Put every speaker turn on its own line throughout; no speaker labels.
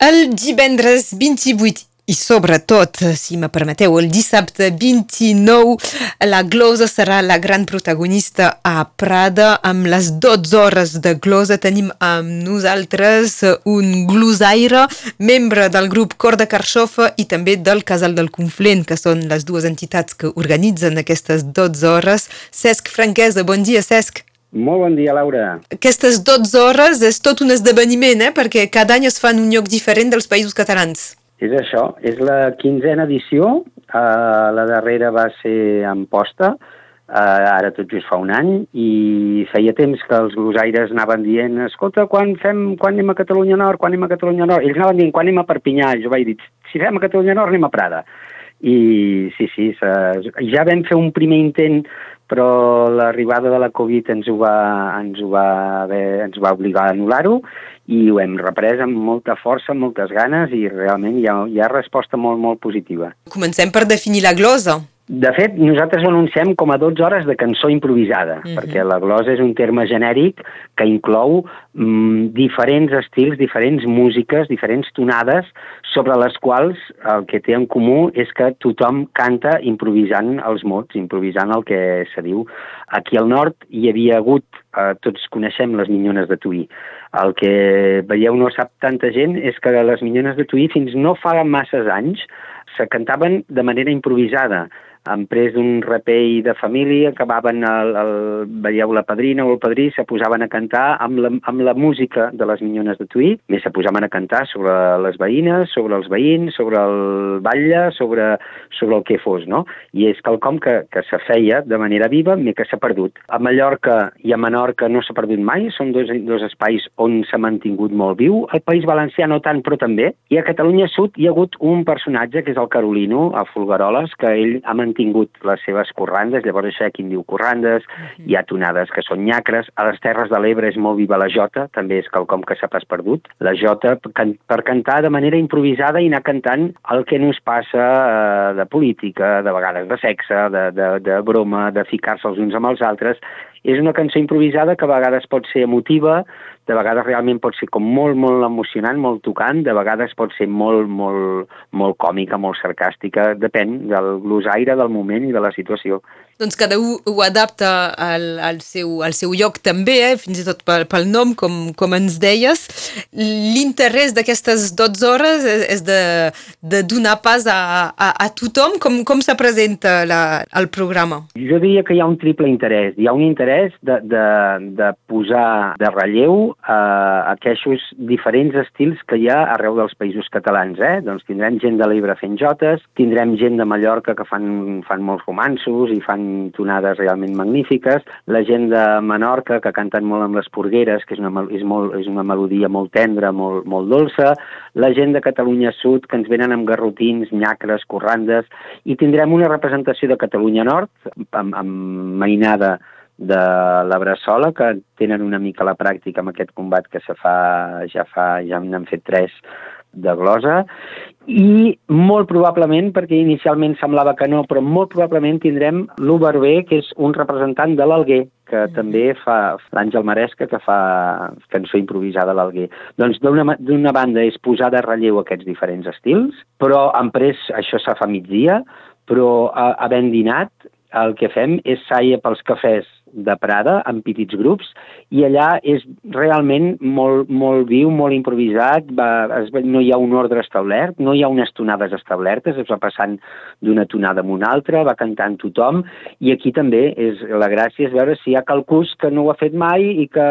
El divendres 28 i sobretot, si me permeteu, el dissabte 29, la glosa serà la gran protagonista a Prada. Amb les 12 hores de glosa tenim amb nosaltres un glosaire, membre del grup Cor de Carxofa i també del Casal del Conflent, que són les dues entitats que organitzen aquestes 12 hores. Cesc Franquesa, bon dia, Cesc.
Molt bon dia, Laura.
Aquestes 12 hores és tot un esdeveniment, eh? perquè cada any es fa en un lloc diferent dels països catalans.
És això, és la quinzena edició, uh, la darrera va ser en posta, uh, ara tot just fa un any, i feia temps que els glosaires anaven dient escolta, quan, fem, quan anem a Catalunya Nord, quan anem a Catalunya Nord? Ells anaven dient quan anem a Perpinyà, jo vaig dir, si fem a Catalunya Nord anem a Prada. I sí, sí, ja vam fer un primer intent però l'arribada de la Covid ens ho va, ens ho va, haver, ens va obligar a anul·lar-ho i ho hem reprès amb molta força, amb moltes ganes i realment hi ha, hi ha resposta molt, molt positiva.
Comencem per definir la glosa.
De fet, nosaltres ho anunciem com a 12 hores de cançó improvisada, uh -huh. perquè la glosa és un terme genèric que inclou mm, diferents estils, diferents músiques, diferents tonades, sobre les quals el que té en comú és que tothom canta improvisant els mots, improvisant el que se diu. Aquí al nord hi havia hagut, eh, tots coneixem les minyones de Tuí, el que veieu no sap tanta gent és que les minyones de Tuí fins no fa masses anys se cantaven de manera improvisada han pres un rapell de família, acabaven, el, el, veieu la padrina o el padrí, se posaven a cantar amb la, amb la música de les minyones de Tuí, més se posaven a cantar sobre les veïnes, sobre els veïns, sobre el batlle, sobre, sobre el que fos, no? I és quelcom que, que se feia de manera viva, més que s'ha perdut. A Mallorca i a Menorca no s'ha perdut mai, són dos, dos espais on s'ha mantingut molt viu, al País Valencià no tant, però també, i a Catalunya Sud hi ha hagut un personatge, que és el Carolino, a Folgueroles, que ell ha mantingut tingut les seves corrandes, llavors això aquí en diu corrandes, uh -huh. hi ha tonades que són nyacres, a les Terres de l'Ebre és molt viva la jota, també és quelcom que s'ha pas perdut, la jota per cantar de manera improvisada i anar cantant el que no es passa eh, de política, de vegades de sexe, de, de, de broma, de ficar-se els uns amb els altres, és una cançó improvisada que a vegades pot ser emotiva, de vegades realment pot ser com molt, molt emocionant, molt tocant, de vegades pot ser molt, molt, molt còmica, molt sarcàstica, depèn del glosaire, del moment i de la situació.
Doncs cada un ho adapta al, al, seu, al seu lloc també, eh? fins i tot pel, pel nom, com, com ens deies. L'interès d'aquestes 12 hores és de, de donar pas a, a, a tothom. Com, com se presenta la, el programa?
Jo diria que hi ha un triple interès. Hi ha un interès de, de, de posar de relleu eh, aquests diferents estils que hi ha arreu dels països catalans. Eh? Doncs tindrem gent de l'Ebre fent jotes, tindrem gent de Mallorca que fan, fan molts romansos i fan tonades realment magnífiques, la gent de Menorca, que canten molt amb les porgueres, que és una, és molt, és una melodia molt tendra, molt, molt dolça, la gent de Catalunya Sud, que ens venen amb garrotins, nyacres, corrandes, i tindrem una representació de Catalunya Nord, amb, amb mainada de la Bressola, que tenen una mica la pràctica amb aquest combat que se fa, ja fa, ja n'han fet tres de glosa, i molt probablement, perquè inicialment semblava que no, però molt probablement tindrem l'Uberber, que és un representant de l'Alguer, que mm. també fa l'Àngel Maresca, que fa cançó improvisada a l'Alguer. Doncs d'una banda és posar de relleu aquests diferents estils, però han pres, això s'ha fa migdia, però havent dinat, el que fem és saia pels cafès de Prada, amb petits grups, i allà és realment molt, molt viu, molt improvisat, va, es, no hi ha un ordre establert, no hi ha unes tonades establertes, es va passant d'una tonada a una altra, va cantant tothom, i aquí també és la gràcia és veure si hi ha calcús que no ho ha fet mai i que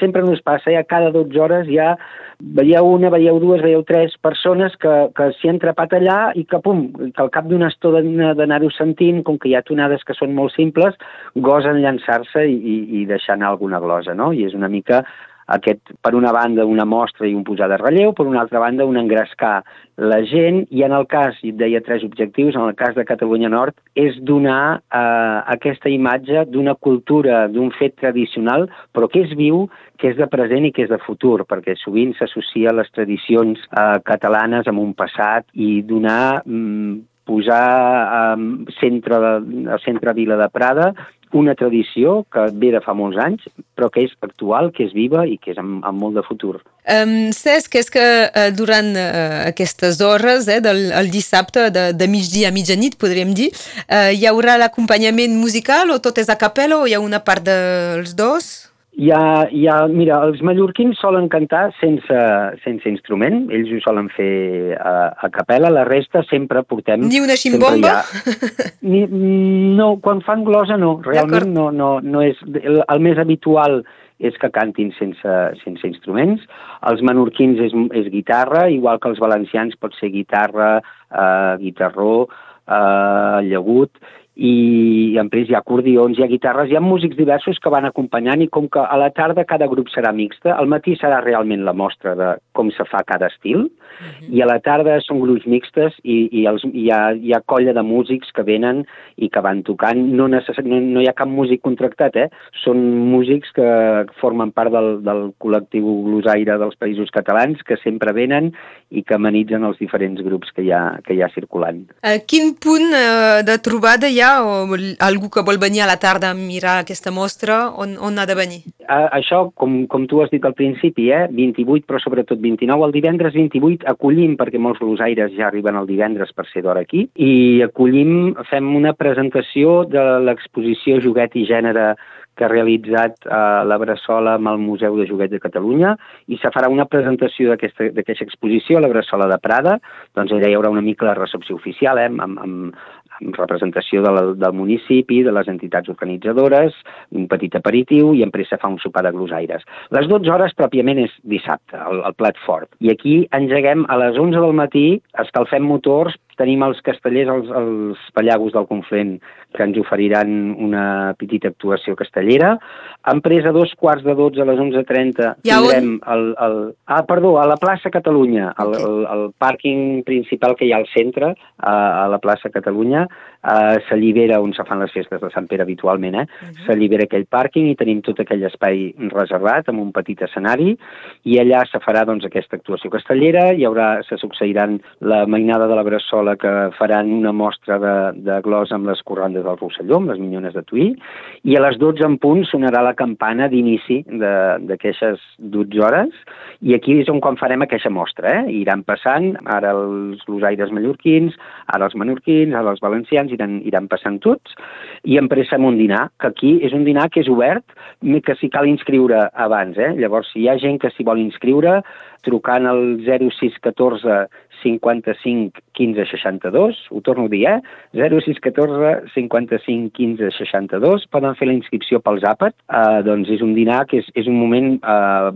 sempre no es passa, ja cada 12 hores ja veieu una, veieu dues, veieu tres persones que, que s'hi han trepat allà i que, pum, que al cap d'una estona d'anar-ho sentint, com que hi ha tonades que són molt simples, gosen llançar llançar-se i, i, deixar anar alguna glosa, no? I és una mica aquest, per una banda, una mostra i un posar de relleu, per una altra banda, un engrescar la gent, i en el cas, i et deia tres objectius, en el cas de Catalunya Nord, és donar eh, aquesta imatge d'una cultura, d'un fet tradicional, però que és viu, que és de present i que és de futur, perquè sovint s'associa les tradicions eh, catalanes amb un passat i donar mm, posar um, centre de, a centre Vila de Prada una tradició que ve de fa molts anys, però que és actual, que és viva i que és amb, amb molt de futur.
Um, Cesc, és que uh, durant uh, aquestes hores eh, del el dissabte de, de migdia a mitjanit, podríem dir, uh, hi haurà l'acompanyament musical o tot és a capella o hi ha una part dels dos?
Hi ha, hi ha, mira, els mallorquins solen cantar sense, sense instrument, ells ho solen fer a, a capella, la resta sempre portem...
Ni una ximbomba?
Ni, no, quan fan glosa no, realment no, no, no és... El, el més habitual és que cantin sense, sense instruments. Els menorquins és, és guitarra, igual que els valencians pot ser guitarra, eh, guitarró, eh, llagut, i en plus hi ha acordions, hi ha guitarres, hi ha músics diversos que van acompanyant i com que a la tarda cada grup serà mixta, al matí serà realment la mostra de com se fa cada estil uh -huh. i a la tarda són grups mixtes i, i els, hi, ha, hi ha colla de músics que venen i que van tocant, no, necess... no, no hi ha cap músic contractat, eh? són músics que formen part del, del col·lectiu glosaire dels països catalans que sempre venen i que amenitzen els diferents grups que hi ha, que hi ha circulant.
A quin punt eh, de trobada hi ha ha o algú que vol venir a la tarda a mirar aquesta mostra, on, on ha de venir?
Això, com, com tu has dit al principi, eh, 28, però sobretot 29, el divendres 28 acollim, perquè molts glosaires ja arriben el divendres per ser d'hora aquí, i acollim, fem una presentació de l'exposició Joguet i Gènere que ha realitzat eh, la Bressola amb el Museu de Joguet de Catalunya i se farà una presentació d'aquesta exposició a la Bressola de Prada, doncs allà hi haurà una mica la recepció oficial, eh, amb, amb, amb representació del, del municipi, de les entitats organitzadores, un petit aperitiu i en pressa fa un sopar de glosaires. Les 12 hores pròpiament és dissabte, el, el plat fort. I aquí engeguem a les 11 del matí, escalfem motors, tenim els castellers, els, els pallagos del Conflent, que ens oferiran una petita actuació castellera. En presa dos quarts de 12 a les 11.30 tindrem el, el... Ah, perdó, a la plaça Catalunya, el, okay. el, el pàrquing principal que hi ha al centre, a, a la plaça Catalunya, eh, s'allibera on se fan les festes de Sant Pere habitualment, eh? Uh -huh. s'allibera aquell pàrquing i tenim tot aquell espai reservat amb un petit escenari i allà se farà doncs, aquesta actuació castellera, hi haurà, se succeiran la mainada de la Bressola que faran una mostra de, de glos amb les corrandes del Rosselló, amb les minyones de Tuí, i a les 12 en punt sonarà la campana d'inici d'aquestes 12 hores i aquí és on quan farem aquesta mostra, eh? iran passant ara els losaires mallorquins, ara els menorquins, ara els valencians, iran, iran passant tots, i empressem un dinar, que aquí és un dinar que és obert, que s'hi cal inscriure abans. Eh? Llavors, si hi ha gent que s'hi vol inscriure, trucant al 0614 55 15 62, ho torno a dir, eh? 0614 55 15 62, poden fer la inscripció pels àpat, eh, doncs és un dinar que és, és un moment eh,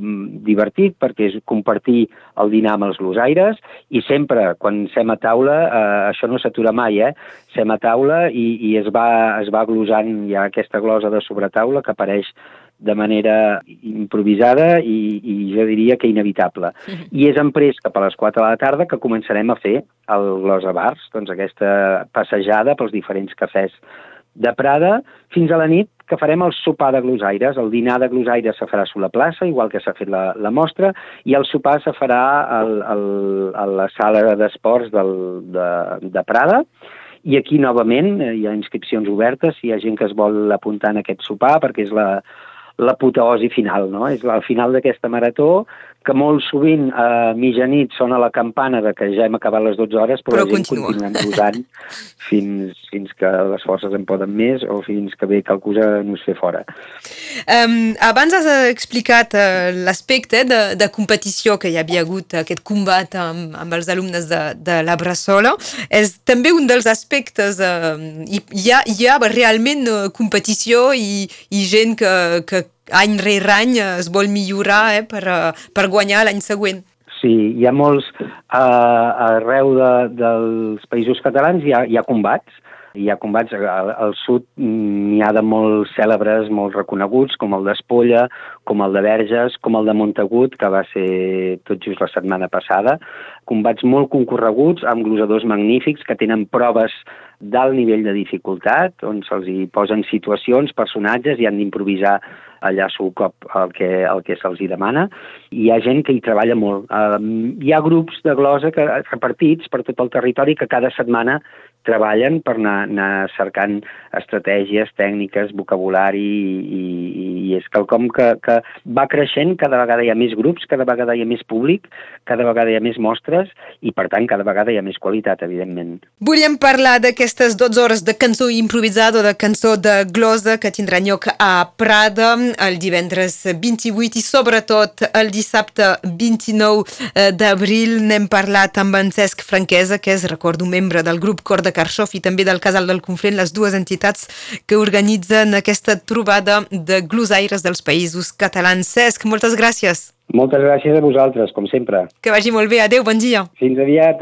divertit perquè és compartir el dinar amb els glosaires i sempre quan sem a taula, eh, això no s'atura mai, eh? Sem a taula i, i es, va, es va glosant, ha aquesta glosa de sobretaula que apareix de manera improvisada i, i jo diria que inevitable. I és en pres cap a les 4 de la tarda que començarem a fer el Glosa Bars, doncs aquesta passejada pels diferents cafès de Prada, fins a la nit que farem el sopar de glosaires. El dinar de glosaires se farà a la plaça, igual que s'ha fet la, la mostra, i el sopar se farà al, al, a la sala d'esports de, de Prada, i aquí, novament, hi ha inscripcions obertes, si hi ha gent que es vol apuntar en aquest sopar, perquè és la, l'apoteosi final, no? És el final d'aquesta marató que molt sovint a mitjanit sona la campana de que ja hem acabat les 12 hores, però, però la gent continua. posant fins, fins que les forces en poden més o fins que ve qualcosa no es fer fora.
Um, abans has explicat uh, l'aspecte de, de competició que hi havia hagut, aquest combat amb, amb els alumnes de, de la Bressola. És també un dels aspectes, uh, hi, hi, ha, hi ha realment competició i, i gent que, que any rere any es vol millorar eh, per, eh, per guanyar l'any següent.
Sí, hi ha molts, uh, arreu de, dels països catalans hi ha, hi ha combats, hi ha combats al, al sud, n'hi ha de molt cèlebres, molt reconeguts, com el d'Espolla, com el de Verges, com el de Montagut, que va ser tot just la setmana passada, combats molt concorreguts, amb glosadors magnífics que tenen proves d'alt nivell de dificultat, on se'ls hi posen situacions, personatges, i han d'improvisar allà su cop el que, el que se'ls hi demana. Hi ha gent que hi treballa molt. Uh, hi ha grups de glosa que, repartits per tot el territori que cada setmana treballen per anar, anar cercant estratègies, tècniques, vocabulari i, i, i és quelcom que, que va creixent, cada vegada hi ha més grups, cada vegada hi ha més públic, cada vegada hi ha més mostres i per tant cada vegada hi ha més qualitat, evidentment.
Volíem parlar d'aquestes 12 hores de cançó improvisada o de cançó de glosa que tindrà lloc a Prada el divendres 28 i sobretot el dissabte 29 eh, d'abril n'hem parlat amb en Cesc Franquesa que és, recordo, membre del grup Cor de Carxof i també del Casal del Conflent, les dues entitats que organitzen aquesta trobada de glosaires dels països catalans. Cesc, moltes gràcies.
Moltes gràcies a vosaltres, com sempre.
Que vagi molt bé. Adéu, bon dia.
Fins aviat.